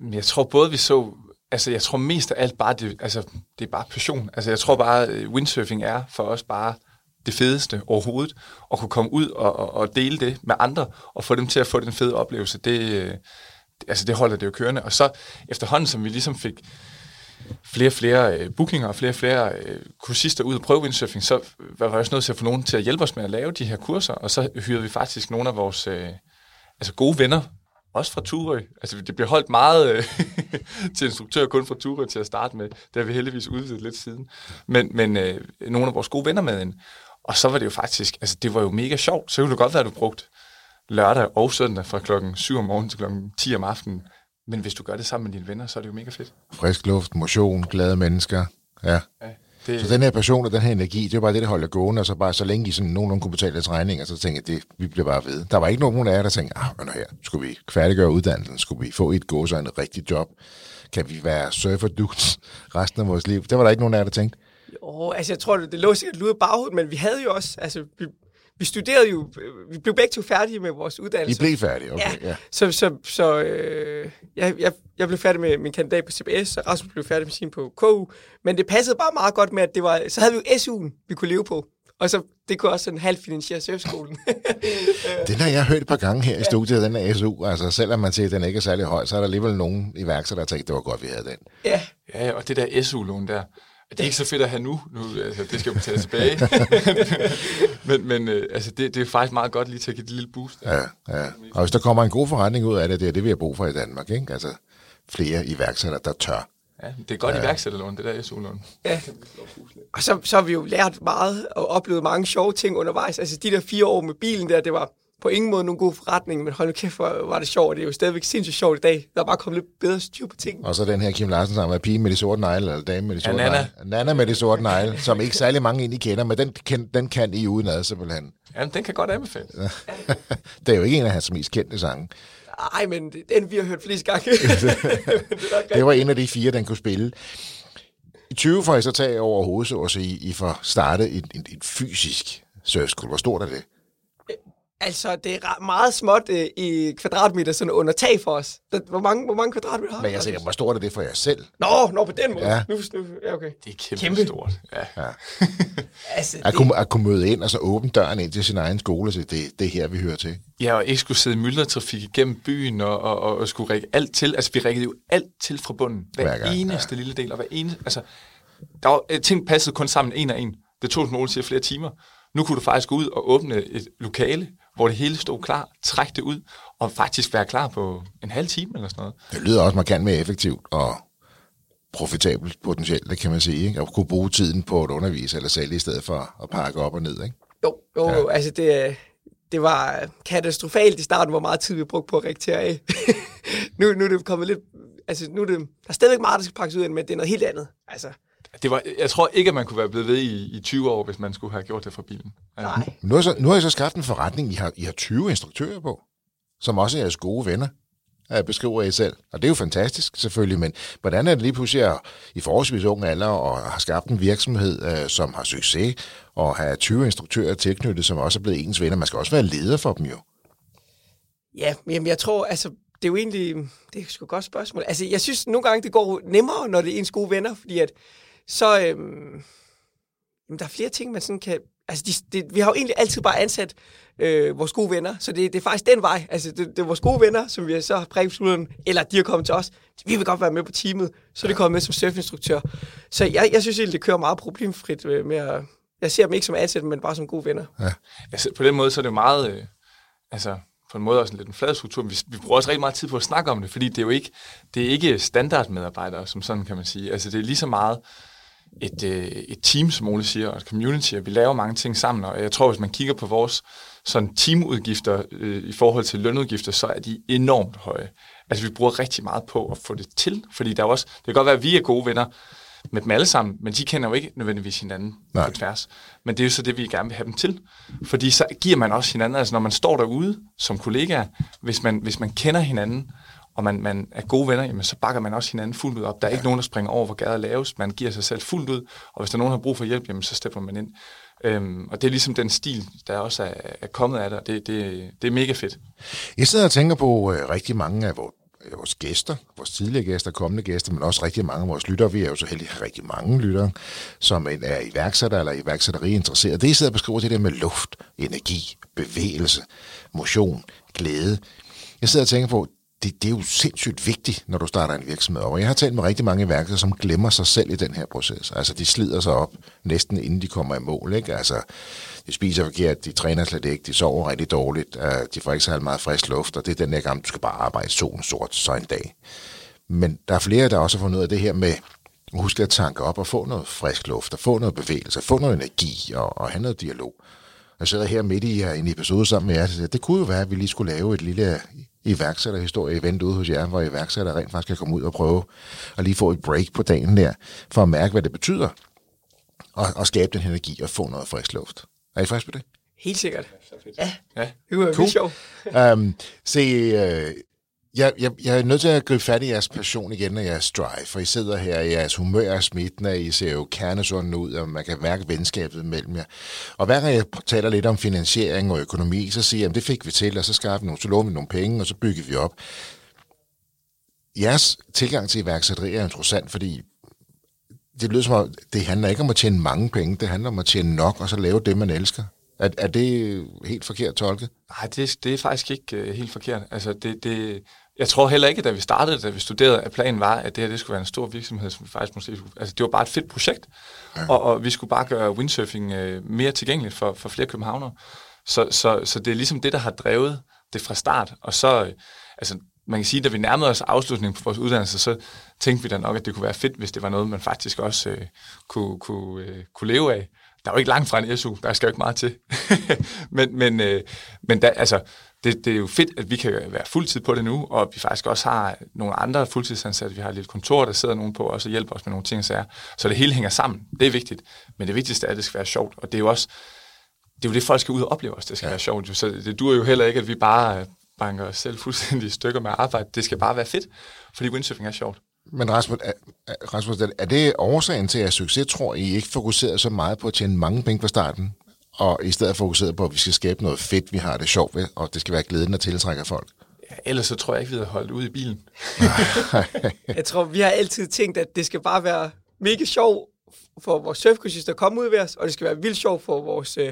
Men Jeg tror både vi så, altså jeg tror mest af alt bare, det, altså, det er bare passion. Altså jeg tror bare, øh, windsurfing er for os bare det fedeste overhovedet, at kunne komme ud og, og, og dele det med andre, og få dem til at få den fede oplevelse, det, øh, altså det holder det jo kørende. Og så efterhånden, som vi ligesom fik flere og flere øh, bookinger og flere og flere øh, kursister ud og prøve windsurfing, så var vi også nødt til at få nogen til at hjælpe os med at lave de her kurser, og så hyrede vi faktisk nogle af vores øh, altså gode venner, også fra Turø. Altså det bliver holdt meget øh, til instruktør kun fra Turø til at starte med. Det har vi heldigvis udvidet lidt siden. Men, men øh, nogle af vores gode venner med ind. Og så var det jo faktisk, altså det var jo mega sjovt. Så kunne det godt være, at du brugt lørdag og søndag fra klokken 7 om morgenen til klokken 10 om aftenen. Men hvis du gør det sammen med dine venner, så er det jo mega fedt. Frisk luft, motion, glade mennesker. Ja. Ja, det, Så den her passion og den her energi, det er bare det, der holder gående, og så bare så længe I sådan nogenlunde kunne betale deres regninger, så tænkte jeg, det, vi bliver bare ved. Der var ikke nogen af jer, der tænkte, ah, men her, skulle vi færdiggøre uddannelsen, skulle vi få et gås og en rigtig job, kan vi være surfer dudes resten af vores liv? Det var der ikke nogen af jer, der tænkte. Jo, altså jeg tror, det, det lå sikkert lude i baghovedet, men vi havde jo også, altså vi, vi studerede jo, øh, vi blev begge to færdige med vores I uddannelse. blev færdige, okay. Ja. ja. Så, så, så øh, jeg, jeg, jeg blev færdig med min kandidat på CBS, og Rasmus blev færdig med sin på KU. Men det passede bare meget godt med, at det var, så havde vi jo SU'en, vi kunne leve på. Og så, det kunne også sådan halvfinansiere surfskolen. Den har jeg hørt et par gange her i studiet, den her SU. Altså, selvom man siger, at den ikke er særlig høj, så er der alligevel nogen iværksættere, der tænkte, det var godt, vi havde den. ja, Ja, og det der SU-lån der, det er ikke så fedt at have nu. nu altså, det skal jo betales tilbage. men men øh, altså, det, det er faktisk meget godt lige til at give det lille boost. Ja, ja. Og hvis der kommer en god forretning ud af det, det er det, vi har brug for i Danmark, ikke? Altså, flere iværksættere, der tør. Ja, det er godt ja. iværksætterlån, det der SU-lån. ja. Og så, så har vi jo lært meget og oplevet mange sjove ting undervejs. Altså de der fire år med bilen der, det var på ingen måde nogen god forretning, men hold nu kæft, hvor var det sjovt. Det er jo stadigvæk sindssygt sjovt i dag. Der er bare kommet lidt bedre styr på ting. Og så den her Kim Larsen sammen med pige med de sorte negle, eller dame med de sorte negle. Nana med de sorte negle, som ikke særlig mange egentlig kender, men den, kan, den kan I udenad simpelthen. Ja, den kan godt anbefale. det er jo ikke en af hans mest kendte sange. Ej, men den vi har hørt flest gange. det var en af de fire, den kunne spille. I 20 får I så tage over hovedet, så at sige, I får startet et, et, et fysisk surfskole. Hvor stort er det? Altså, det er meget småt øh, i kvadratmeter sådan under tag for os. Hvor mange, hvor mange kvadratmeter har Men jeg tænker, hvor stort er det for jer selv? Nå, nå, på den måde. Ja. Ja. Nu, nu, ja, okay. Det er kæmpe, Kæmpe. stort. Ja. Altså, At det, kunne, at kunne møde ind og så åbne døren ind til sin egen skole, så det, det er her, vi hører til. ja, og ikke skulle sidde i myldretrafik igennem byen og, og, og, og skulle række alt til. Altså, vi rækkede jo alt til fra bunden. Hver, Hver gang, eneste lille del, og hver eneste... Altså, der var, øh, ting passede kun sammen en af en. Det tog, som Ole siger, flere timer. Nu kunne du faktisk gå ud og åbne et lokale, hvor det hele stod klar, trække det ud, og faktisk være klar på en halv time eller sådan noget. Det lyder også markant mere effektivt og profitabelt potentielt, det kan man sige. Ikke? At kunne bruge tiden på at undervise eller sælge i stedet for at pakke op og ned. Ikke? jo, jo, ja. altså det, det var katastrofalt i starten, hvor meget tid vi brugte på at rektere af. nu, nu er det kommet lidt... Altså, nu er det, der er stadigvæk meget, der skal pakkes ud af, men det er noget helt andet. Altså, Det var, jeg tror ikke, at man kunne være blevet ved i, i 20 år, hvis man skulle have gjort det fra bilen. Nej. Nu har, så, nu har I så skabt en forretning, I har, I har 20 instruktører på, som også er jeres gode venner, øh, beskriver I selv. Og det er jo fantastisk, selvfølgelig, men hvordan er det lige pludselig at, i forholdsvis ung alder og har skabt en virksomhed, øh, som har succes, og have 20 instruktører tilknyttet, som også er blevet ens venner. Man skal også være leder for dem jo. Ja, men jamen, jeg tror, altså, det er jo egentlig, det er sgu et godt spørgsmål. Altså, jeg synes nogle gange, det går nemmere, når det er ens gode venner, fordi at, så, øhm, jamen, der er flere ting, man sådan kan, altså, de, det, vi har jo egentlig altid bare ansat øh, vores gode venner, så det, det er faktisk den vej, altså, det, det er vores gode venner, som vi så har præget eller de har kommet til os, vi vil godt være med på teamet, så er det kommet med som surfinstruktør. Så jeg, jeg synes egentlig, det kører meget problemfrit øh, med at, jeg ser dem ikke som ansat, men bare som gode venner. Altså, på den måde, så er det jo meget, øh, altså, på en måde også en lidt en flad struktur, men vi, vi bruger også rigtig meget tid på at snakke om det, fordi det er jo ikke, det er ikke standardmedarbejdere, som sådan kan man sige. Altså, det er lige så meget et, øh, et team, som Ole siger, og et community, og vi laver mange ting sammen, og jeg tror, hvis man kigger på vores sådan teamudgifter øh, i forhold til lønudgifter, så er de enormt høje. Altså, vi bruger rigtig meget på at få det til, fordi der er også, det kan godt være, at vi er gode venner med dem alle sammen, men de kender jo ikke nødvendigvis hinanden Nej. på tværs. Men det er jo så det, vi gerne vil have dem til. Fordi så giver man også hinanden, altså når man står derude som kollegaer, hvis man, hvis man kender hinanden, og man, man er gode venner, jamen, så bakker man også hinanden fuldt ud op. Der er ja. ikke nogen, der springer over, hvor gader laves. Man giver sig selv fuldt ud, og hvis der er nogen, der har brug for hjælp, jamen, så stepper man ind. Øhm, og det er ligesom den stil, der også er, er kommet af det, og det, det, det er mega fedt. Jeg sidder og tænker på øh, rigtig mange af vores vores gæster, vores tidligere gæster, kommende gæster, men også rigtig mange af vores lyttere. Vi er jo så heldige at rigtig mange lyttere, som er iværksætter eller iværksætteri interesseret. Det, I sidder og beskriver, det der med luft, energi, bevægelse, motion, glæde. Jeg sidder og tænker på, det, det er jo sindssygt vigtigt, når du starter en virksomhed. Og jeg har talt med rigtig mange iværksættere, som glemmer sig selv i den her proces. Altså, de slider sig op næsten inden de kommer i mål. Ikke? Altså, de spiser forkert, de træner slet ikke, de sover rigtig dårligt, øh, de får ikke så meget frisk luft, og det er den der gang, du skal bare arbejde solen sort så en dag. Men der er flere, der også har fundet ud af det her med, husk at tanke op og få noget frisk luft, og få noget bevægelse, få noget energi og, og have noget dialog. Jeg sidder her midt i en episode sammen med jer, det kunne jo være, at vi lige skulle lave et lille iværksætterhistorie-event ude hos jer, hvor iværksætter rent faktisk kan komme ud og prøve at lige få et break på dagen der, for at mærke, hvad det betyder, og, og skabe den energi og få noget frisk luft. Er I frisk på det? Helt sikkert. Ja, det var cool. sjovt. um, se, uh, jeg, jeg, jeg er nødt til at gribe fat i jeres passion igen og jeres drive, for I sidder her, i jeres humør er smittende, I ser jo kernesunden ud, og man kan mærke venskabet mellem jer. Og hver gang jeg taler lidt om finansiering og økonomi, så siger jeg, at det fik vi til, og så skaffer vi nogle, så vi nogle penge, og så bygger vi op. Jeres tilgang til iværksætteri er interessant, fordi det lyder som om, det handler ikke om at tjene mange penge, det handler om at tjene nok, og så lave det, man elsker. Er, er det helt forkert tolket? Nej, det, det er faktisk ikke uh, helt forkert. Altså, det, det, jeg tror heller ikke, da vi startede, da vi studerede, at planen var, at det her det skulle være en stor virksomhed, som vi faktisk måske skulle... Altså, det var bare et fedt projekt, ja. og, og vi skulle bare gøre windsurfing uh, mere tilgængeligt for, for flere københavnere. Så, så, så det er ligesom det, der har drevet det fra start. Og så, uh, altså, man kan sige, at da vi nærmede os afslutningen på vores uddannelse, så tænkte vi da nok, at det kunne være fedt, hvis det var noget, man faktisk også uh, kunne, kunne, uh, kunne leve af der er jo ikke langt fra en SU, der skal jo ikke meget til. men men, øh, men da, altså, det, det er jo fedt, at vi kan være fuldtid på det nu, og vi faktisk også har nogle andre fuldtidsansatte. Vi har et lille kontor, der sidder nogen på os og hjælper os med nogle ting og sager. Så det hele hænger sammen. Det er vigtigt. Men det vigtigste er, at det skal være sjovt. Og det er jo også det, er jo det folk skal ud og opleve os. Det skal ja. være sjovt. Så det dur jo heller ikke, at vi bare banker os selv fuldstændig i stykker med arbejde. Det skal bare være fedt, fordi windsurfing er sjovt. Men Rasmus, er, Rasmus, er det årsagen til, at succes, tror I ikke fokuserer så meget på at tjene mange penge på starten, og i stedet fokuseret på, at vi skal skabe noget fedt, vi har det sjovt ved, og det skal være glæden, der tiltrækker folk? Ja, ellers så tror jeg ikke, vi havde holdt ud i bilen. jeg tror, vi har altid tænkt, at det skal bare være mega sjov for vores surfkursister at komme ud ved os, og det skal være vildt sjovt for vores uh,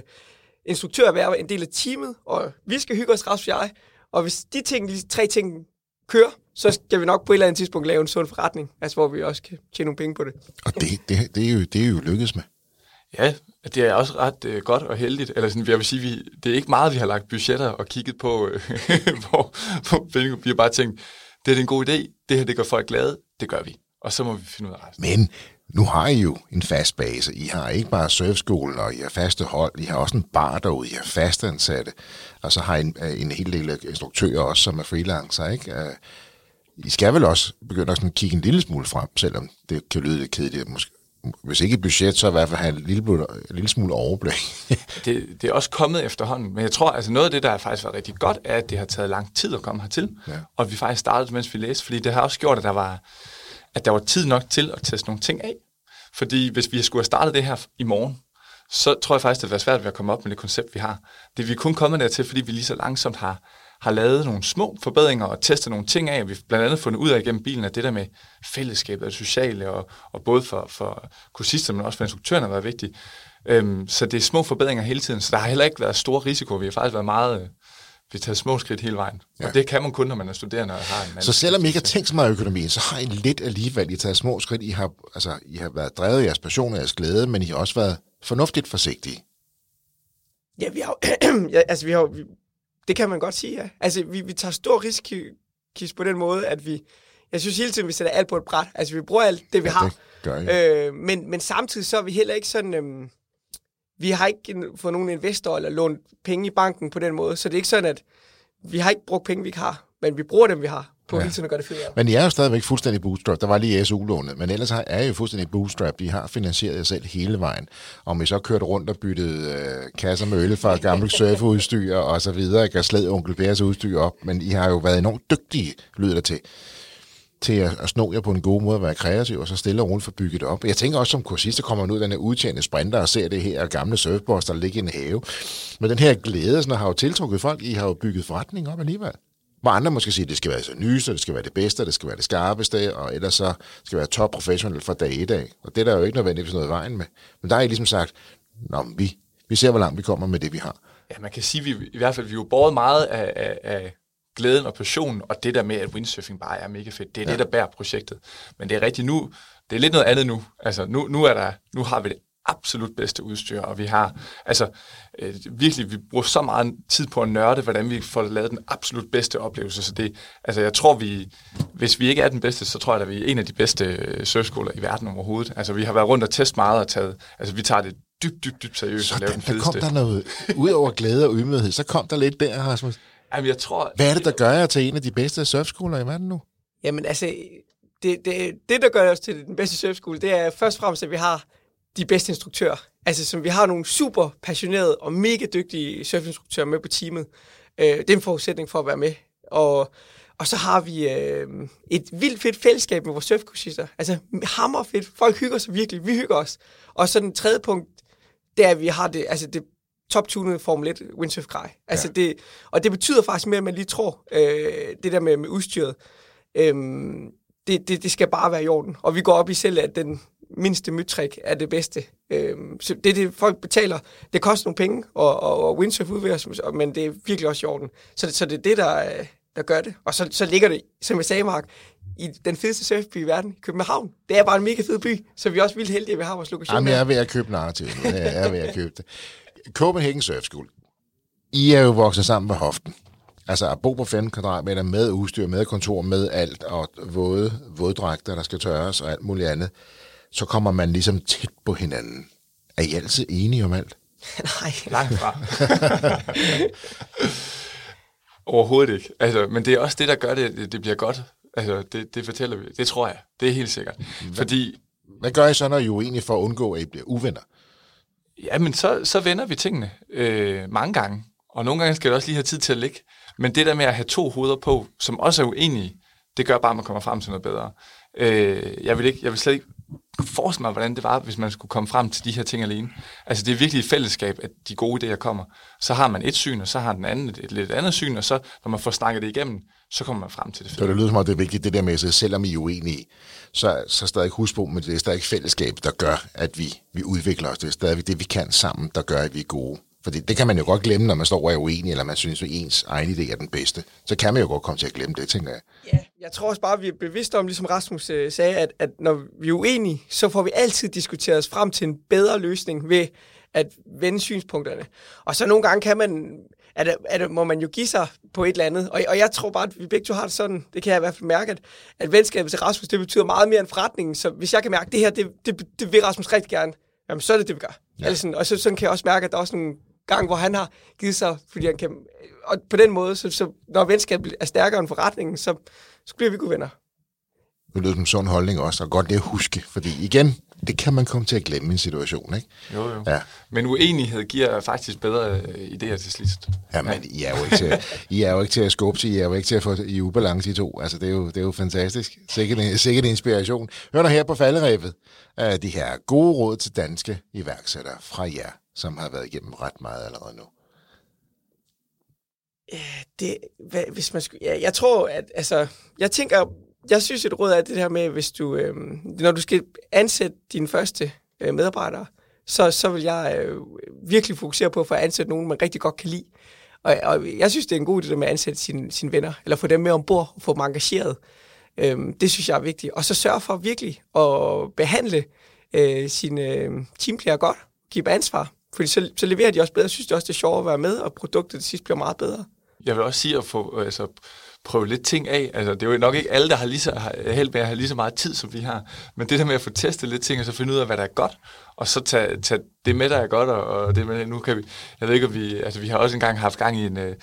instruktør at være en del af teamet, og vi skal hygge os, Rasmus og jeg. Og hvis de ting, de tre ting kører, så skal vi nok på et eller andet tidspunkt lave en sund forretning, altså hvor vi også kan tjene nogle penge på det. Og det, det, det, er, jo, det er jo lykkedes med. Ja, det er også ret øh, godt og heldigt. Eller sådan, jeg vil sige, vi, det er ikke meget, vi har lagt budgetter og kigget på, øh, hvor, hvor Vi har bare tænkt, det er en god idé, det her det gør folk glade, det gør vi. Og så må vi finde ud af resten. Men nu har I jo en fast base. I har ikke bare surfskolen, og I har faste hold. I har også en bar derude. I har fastansatte. Og så har I en, øh, en hel del instruktører også, som er freelancer. Ikke? Øh, I skal vel også begynde at sådan kigge en lille smule frem, selvom det kan lyde lidt kedeligt. Måske, hvis ikke budget, så i hvert fald have en lille, en lille smule overblik. det, det er også kommet efterhånden, men jeg tror, altså noget af det, der har faktisk været rigtig godt, er, at det har taget lang tid at komme hertil, ja. og at vi faktisk startede, mens vi læste, fordi det har også gjort, at der var, at der var tid nok til at teste nogle ting af. Fordi hvis vi skulle have startet det her i morgen, så tror jeg faktisk, det ville være svært ved at komme op med det koncept, vi har. Det er vi kun kommet dertil, fordi vi lige så langsomt har, har lavet nogle små forbedringer og testet nogle ting af. Vi har blandt andet fundet ud af igennem bilen, at det der med fællesskabet og det sociale, og, og både for, for kursisterne, men også for instruktørerne har været vigtigt. Øhm, så det er små forbedringer hele tiden, så der har heller ikke været stor risiko. Vi har faktisk været meget vi tager små skridt hele vejen. Ja. Og det kan man kun, når man er studerende og har en Så selvom I ikke har tænkt så meget økonomien, så har I lidt alligevel, I taget små skridt. I har, altså, I har været drevet af jeres passion og jeres glæde, men I har også været fornuftigt forsigtige. Ja, vi har ja, altså vi har vi, det kan man godt sige, ja. Altså, vi, vi tager stor risiko på den måde, at vi jeg synes hele tiden, vi sætter alt på et bræt. Altså, vi bruger alt det, vi Ja, har. det gør I. Øh, men, men samtidig så er vi heller ikke sådan... Øhm, vi har ikke fået nogen investor eller lånt penge i banken på den måde, så det er ikke sådan, at vi har ikke brugt penge, vi ikke har, men vi bruger dem, vi har, på Ja. hele tiden at gøre det federe. Men I er jo stadigvæk fuldstændig bootstrap. Der var lige SU-lånet, men ellers er I jo fuldstændig bootstrap. De har finansieret jer selv hele vejen. Om I så kørte rundt og byttede øh, kasser med øl fra gammelt surfudstyr og så videre, ikke? og sled onkel Bærs udstyr op, men I har jo været enormt dygtige, lyder det til, til at, at sno jer på en god måde at være kreativ, og så stille og roligt få bygget det op. Jeg tænker også som kursist, der kommer man ud af den her udtjente sprinter og ser det her gamle surfboards, der ligger i en have. Men den her glæde sådan, har jo tiltrukket folk. I har jo bygget forretning op alligevel. Hvor andre måske siger, at det skal være så nyeste, det skal være det bedste, det skal være det skarpeste, og ellers så skal være top professionelt fra dag et af. Og det er der jo ikke nødvendigvis noget i vejen med. Men der er I ligesom sagt, Nå, vi, vi ser, hvor langt vi kommer med det, vi har. Ja, man kan sige, at vi i hvert fald vi er jo båret meget af, af, af glæden og passionen, og det der med, at windsurfing bare er mega fedt. Det er ja. det, der bærer projektet. Men det er rigtigt nu, det er lidt noget andet nu. Altså, nu, nu, er der, nu har vi det absolut bedste udstyr, og vi har, altså, øh, virkelig, vi bruger så meget tid på at nørde, hvordan vi får lavet den absolut bedste oplevelse, så det, altså, jeg tror, vi, hvis vi ikke er den bedste, så tror jeg, at vi er en af de bedste øh, surfskoler i verden overhovedet. Altså, vi har været rundt og testet meget og taget, altså, vi tager det dybt, dybt, dybt seriøst og laver Sådan, den der kom fedeste. der noget, ud over glæde og ydmyghed, så kom der lidt der, Rasmus. Jamen, jeg tror, Hvad er det, der gør jer til en af de bedste surfskoler i verden nu? Jamen altså, det, det, det der gør os til den bedste surfskole, det er først og fremmest, at vi har de bedste instruktører. Altså, som vi har nogle super passionerede og mega dygtige surfinstruktører med på teamet. Øh, det er en forudsætning for at være med. Og, og så har vi øh, et vildt fedt fællesskab med vores surfkursister. Altså, hammer fedt. Folk hygger sig virkelig. Vi hygger os. Og så den tredje punkt, det er, at vi har det, altså det top-tunede Formel 1 windsurf grej. Altså det, og det betyder faktisk mere, end man lige tror, øh, det der med, med udstyret. Øhm, det, det, det skal bare være i orden. Og vi går op i selv, at den mindste mytrik er det bedste. Øhm, så det det, folk betaler. Det koster nogle penge, og, og, og windsurf udvikler men det er virkelig også i orden. Så, det- så det er det, der, øh, der gør det. Og så, så ligger det, som jeg sagde, Mark, i den fedeste surfby i verden, København. Det er bare en mega fed by, så vi er også vildt heldige, at vi har vores lokation Jamen, jeg er ved at købe narrativet. Jeg er ved at købe det. Copenhagen Surf School. I er jo vokset sammen med hoften. Altså at bo på 15 kvadratmeter med udstyr, med kontor, med alt, og våde, våddragter, der skal tørres og alt muligt andet, så kommer man ligesom tæt på hinanden. Er I altid enige om alt? Nej. Langt fra. Overhovedet ikke. Altså, men det er også det, der gør det, det, det bliver godt. Altså, det, det fortæller vi. Det tror jeg. Det er helt sikkert. Fordi, Hvad gør I så, når I er uenige for at undgå, at I bliver uvenner? ja, men så, så vender vi tingene øh, mange gange. Og nogle gange skal det også lige have tid til at ligge. Men det der med at have to hoveder på, som også er uenige, det gør bare, at man kommer frem til noget bedre. Øh, jeg, vil ikke, jeg vil slet ikke forestille mig, hvordan det var, hvis man skulle komme frem til de her ting alene. Altså, det er virkelig et fællesskab, at de gode idéer kommer. Så har man et syn, og så har den anden et, et lidt andet syn, og så, når man får snakket det igennem, så kommer man frem til det Så det lyder som om, det er vigtigt, det der med, at selvom I er uenige, så, så stadig husk på, men det er stadig fællesskab, der gør, at vi, vi udvikler os. Det er stadig det, vi kan sammen, der gør, at vi er gode. Fordi det kan man jo godt glemme, når man står og er uenig, eller man synes, at ens egen idé er den bedste. Så kan man jo godt komme til at glemme det, tænker jeg. Ja, jeg tror også bare, at vi er bevidste om, ligesom Rasmus øh, sagde, at, at når vi er uenige, så får vi altid diskuteret os frem til en bedre løsning ved at vende synspunkterne. Og så nogle gange kan man, at, at, må man jo give sig på et eller andet. Og, og jeg tror bare, at vi begge to har det sådan, det kan jeg i hvert fald mærke, at, at venskabet til Rasmus, det betyder meget mere end forretningen. Så hvis jeg kan mærke, at det her, det, det, det vil Rasmus rigtig gerne, jamen så er det det, vi gør. Ja. Sådan, og så, sådan kan jeg også mærke, at der er også nogle gang, hvor han har givet sig, fordi han kan... Og på den måde, så, så når venskabet er stærkere end forretningen, så, så bliver vi gode venner. Det lyder som en sund holdning også, og godt det at huske. Fordi igen, det kan man komme til at glemme i en situation, ikke? Jo, jo. Ja. Men uenighed giver faktisk bedre øh, idéer til sidst. Ja, men I er jo ikke til, I er jo ikke til at skubbe til, I er jo ikke til at få i ubalance i to. Altså, det er jo, det er jo fantastisk. Sikkert, en- sikkert inspiration. Hør dig her på falderæbet. Uh, de her gode råd til danske iværksættere fra jer, som har været igennem ret meget allerede nu det, hvad, hvis man skulle, ja, jeg tror, at altså, jeg tænker, jeg synes et råd er det her med, hvis du, øh, når du skal ansætte dine første øh, medarbejdere, så, så vil jeg øh, virkelig fokusere på at få ansat nogen, man rigtig godt kan lide. Og, og jeg synes, det er en god idé med at ansætte sine, sine venner, eller få dem med ombord og få dem engageret. Øh, det synes jeg er vigtigt. Og så sørge for virkelig at behandle øh, sine øh, teamplayer godt, give dem ansvar, fordi så, så leverer de også bedre. Jeg synes det også, det er sjovt at være med, og produktet til sidst bliver meget bedre. Jeg vil også sige at få, øh, altså, prøve lidt ting af. Altså, det er jo nok ikke alle, der har lige så, har held med at have lige så meget tid, som vi har. Men det der med at få testet lidt ting, og så finde ud af, hvad der er godt, og så tage, tage det med, der er godt, og, og det med, nu kan vi, jeg ved ikke, om vi, altså vi har også engang haft gang i en, øh,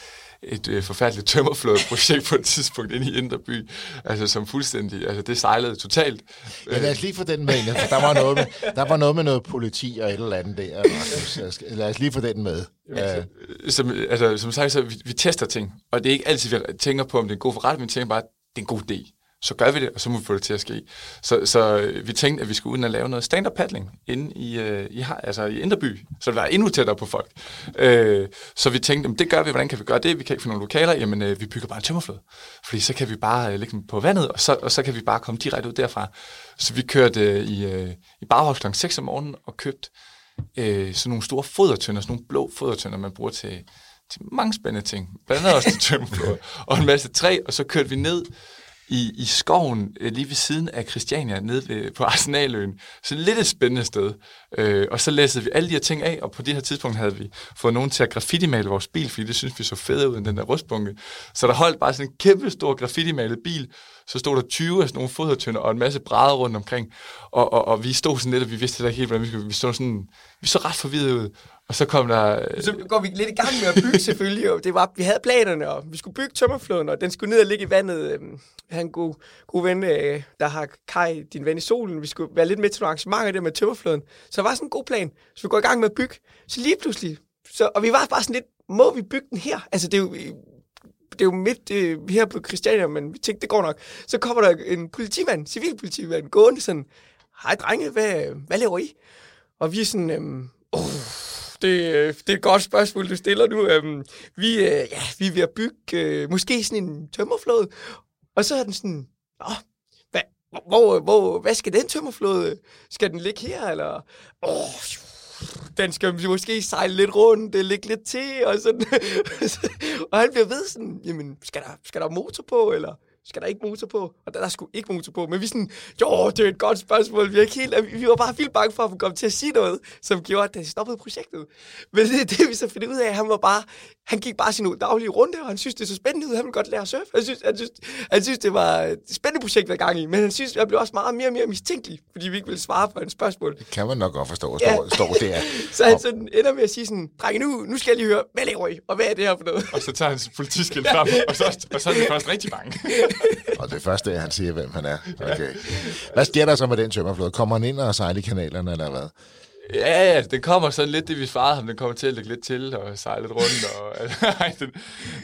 et øh, forfærdeligt tømmerflådeprojekt på et tidspunkt inde i Inderby, altså som fuldstændig, altså det sejlede totalt. Ja, lad os lige få den med, for der var noget med, der var noget med noget politi og et eller andet der, Rasmus. Lad os lige få den med. Ja. Som, altså, som sagt, så vi, vi tester ting, og det er ikke altid, vi tænker på, om det er en god forretning, vi tænker bare, det er en god idé så gør vi det, og så må vi få det til at ske. Så, så øh, vi tænkte, at vi skulle ud og lave noget stand-up paddling inde i, øh, i, altså i Inderby, så det var endnu tættere på folk. Øh, så vi tænkte, jamen, det gør vi, hvordan kan vi gøre det? Vi kan ikke finde nogle lokaler, jamen øh, vi bygger bare en tømmerflod. Fordi så kan vi bare øh, ligge på vandet, og så, og så kan vi bare komme direkte ud derfra. Så vi kørte øh, i, øh, i Barhof kl. 6 om morgenen og købte øh, sådan nogle store fodertønder, sådan nogle blå fodertønder, man bruger til, til mange spændende ting. Blandt andet også til tømmerflod og en masse træ, og så kørte vi ned i, i skoven øh, lige ved siden af Christiania, nede ved, på Arsenaløen. Så lidt et spændende sted. Øh, og så læste vi alle de her ting af, og på det her tidspunkt havde vi fået nogen til at graffiti-male vores bil, fordi det synes vi så fedt ud end den der rustbunke. Så der holdt bare sådan en kæmpe stor graffiti-malet bil, så stod der 20 af sådan nogle fodertønder og en masse brædder rundt omkring. Og, og, og vi stod sådan lidt, og vi vidste ikke helt, hvordan vi skulle. Vi stod sådan, vi så ret forvirret ud. Og så kom der... Så går vi lidt i gang med at bygge selvfølgelig. Og det var, vi havde planerne, og vi skulle bygge tømmerfloden, og den skulle ned og ligge i vandet. Han jeg har en god, god ven, øh, der har Kai, din ven i solen. Vi skulle være lidt med til nogle arrangementer der med tømmerfloden. Så det var sådan en god plan. Så vi går i gang med at bygge. Så lige pludselig... Så, og vi var bare sådan lidt, må vi bygge den her? Altså, det er jo, det er jo midt øh, her på Christiania, men vi tænkte, det går nok. Så kommer der en politimand, civilpolitimand, gående sådan, hej drenge, hvad, hvad laver I? Og vi er sådan, øhm, oh, det, det er et godt spørgsmål, du stiller nu. Øhm, vi, øh, ja, vi er ved at bygge øh, måske sådan en tømmerflåde. Og så er den sådan, Åh, hvad, hvor, hvor, hvad skal den tømmerflåde? Skal den ligge her, eller? Åh, den skal måske sejle lidt rundt, det ligge lidt til, og sådan. og han bliver ved sådan, jamen, skal der, skal der motor på, eller? Skal der ikke motor på? Og der, der skulle ikke motor på. Men vi sådan, jo, det er et godt spørgsmål. Vi, er ikke helt, vi var bare vildt bange for at komme til at sige noget, som gjorde, at det stoppede projektet. Men det, det vi så finder ud af, han var bare, han gik bare sin daglige runde, og han synes, det er så spændende ud. Han ville godt lære at surfe. Han synes, han synes, han synes det var et spændende projekt hver gang i. Men han synes, jeg blev også meget mere og mere mistænkelig, fordi vi ikke ville svare på hans spørgsmål. Det kan man nok godt forstå, ja. står, står der. så han sådan ender med at sige sådan, drenge, nu, nu skal jeg lige høre, hvad laver I, og hvad er det her for noget? Og så tager han politiskilt frem, og så, og så er det først rigtig bange. og det første er, at han siger, hvem han er. Okay. Hvad sker der så med den tømmerflåde? Kommer han ind og sejler i kanalerne, eller hvad? Ja, ja, den kommer sådan lidt, det vi svarede ham, den kommer til at lægge lidt til og sejle lidt rundt. Og, altså, den,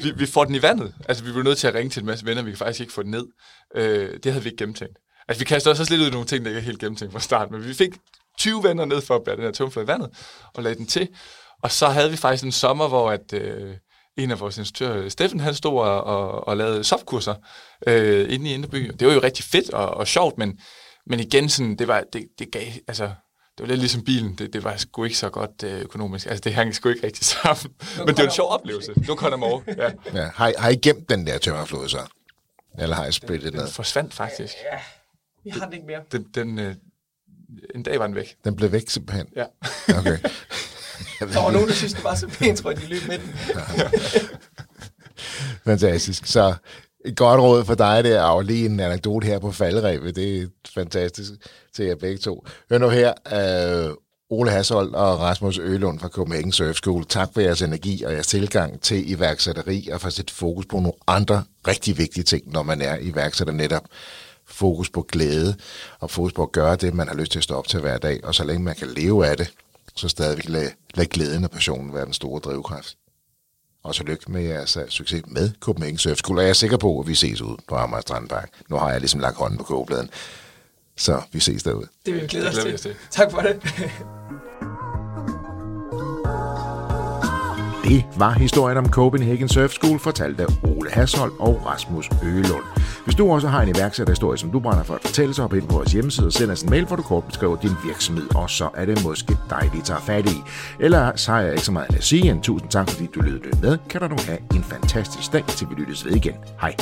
vi, vi får den i vandet. Altså, vi blev nødt til at ringe til en masse venner, vi kan faktisk ikke få den ned. Øh, det havde vi ikke gennemtænkt. Altså, vi kastede også lidt ud i nogle ting, der ikke er helt gennemtænkt fra start, men vi fik 20 venner ned for at bære den her tømmerflåde i vandet, og lagde den til. Og så havde vi faktisk en sommer, hvor at, øh, en af vores instruktører, Steffen, han stod og, og, og lavede softkurser øh, inde i Inderby. Det var jo rigtig fedt og, og sjovt, men, men igen, sådan, det, var, det, det gav, altså, det var lidt ligesom bilen. Det, det var sgu ikke så godt øh, økonomisk. Altså, det hang sgu ikke rigtig sammen. Nu men det var en sjov oplevelse. Nu kom der over. Ja. Ja, har, har I gemt den der tømmerflod så? Eller har I splittet den? Den forsvandt faktisk. Ja, vi har den ikke mere. Den, den, øh, en dag var den væk. Den blev væk simpelthen? Ja. Okay. Der var nogen, der synes, det var så pænt, tror jeg, de løb med den. Fantastisk. Så et godt råd for dig der, og lige en anekdote her på faldrevet. Det er fantastisk til jer begge to. Hør nu her, uh, Ole Hashold og Rasmus Ølund fra Copenhagen Surf School. Tak for jeres energi og jeres tilgang til iværksætteri og for at sætte fokus på nogle andre rigtig vigtige ting, når man er iværksætter netop. Fokus på glæde og fokus på at gøre det, man har lyst til at stå op til hver dag. Og så længe man kan leve af det, så stadigvæk lade, lade glæden og passionen være den store drivkraft. Og så lykke med jeres uh, succes med Copenhagen Surf School. Og jeg er sikker på, at vi ses ude på Amager Strandpark. Nu har jeg ligesom lagt hånden på kogebladen. Så vi ses derude. Det vil vi glæde os til. Tak for det. Det var historien om Copenhagen Surf School, fortalt af Ole Hasholm og Rasmus Øgelund. Hvis du også har en iværksætterhistorie, som du brænder for at fortælle, så hop ind på vores hjemmeside og send os en mail, hvor du kort beskriver din virksomhed, og så er det måske dig, vi tager fat i. Eller så har jeg ikke så meget at sige end tusind tak, fordi du lyttede med. Kan du nu have en fantastisk dag, til vi lyttes ved igen. Hej.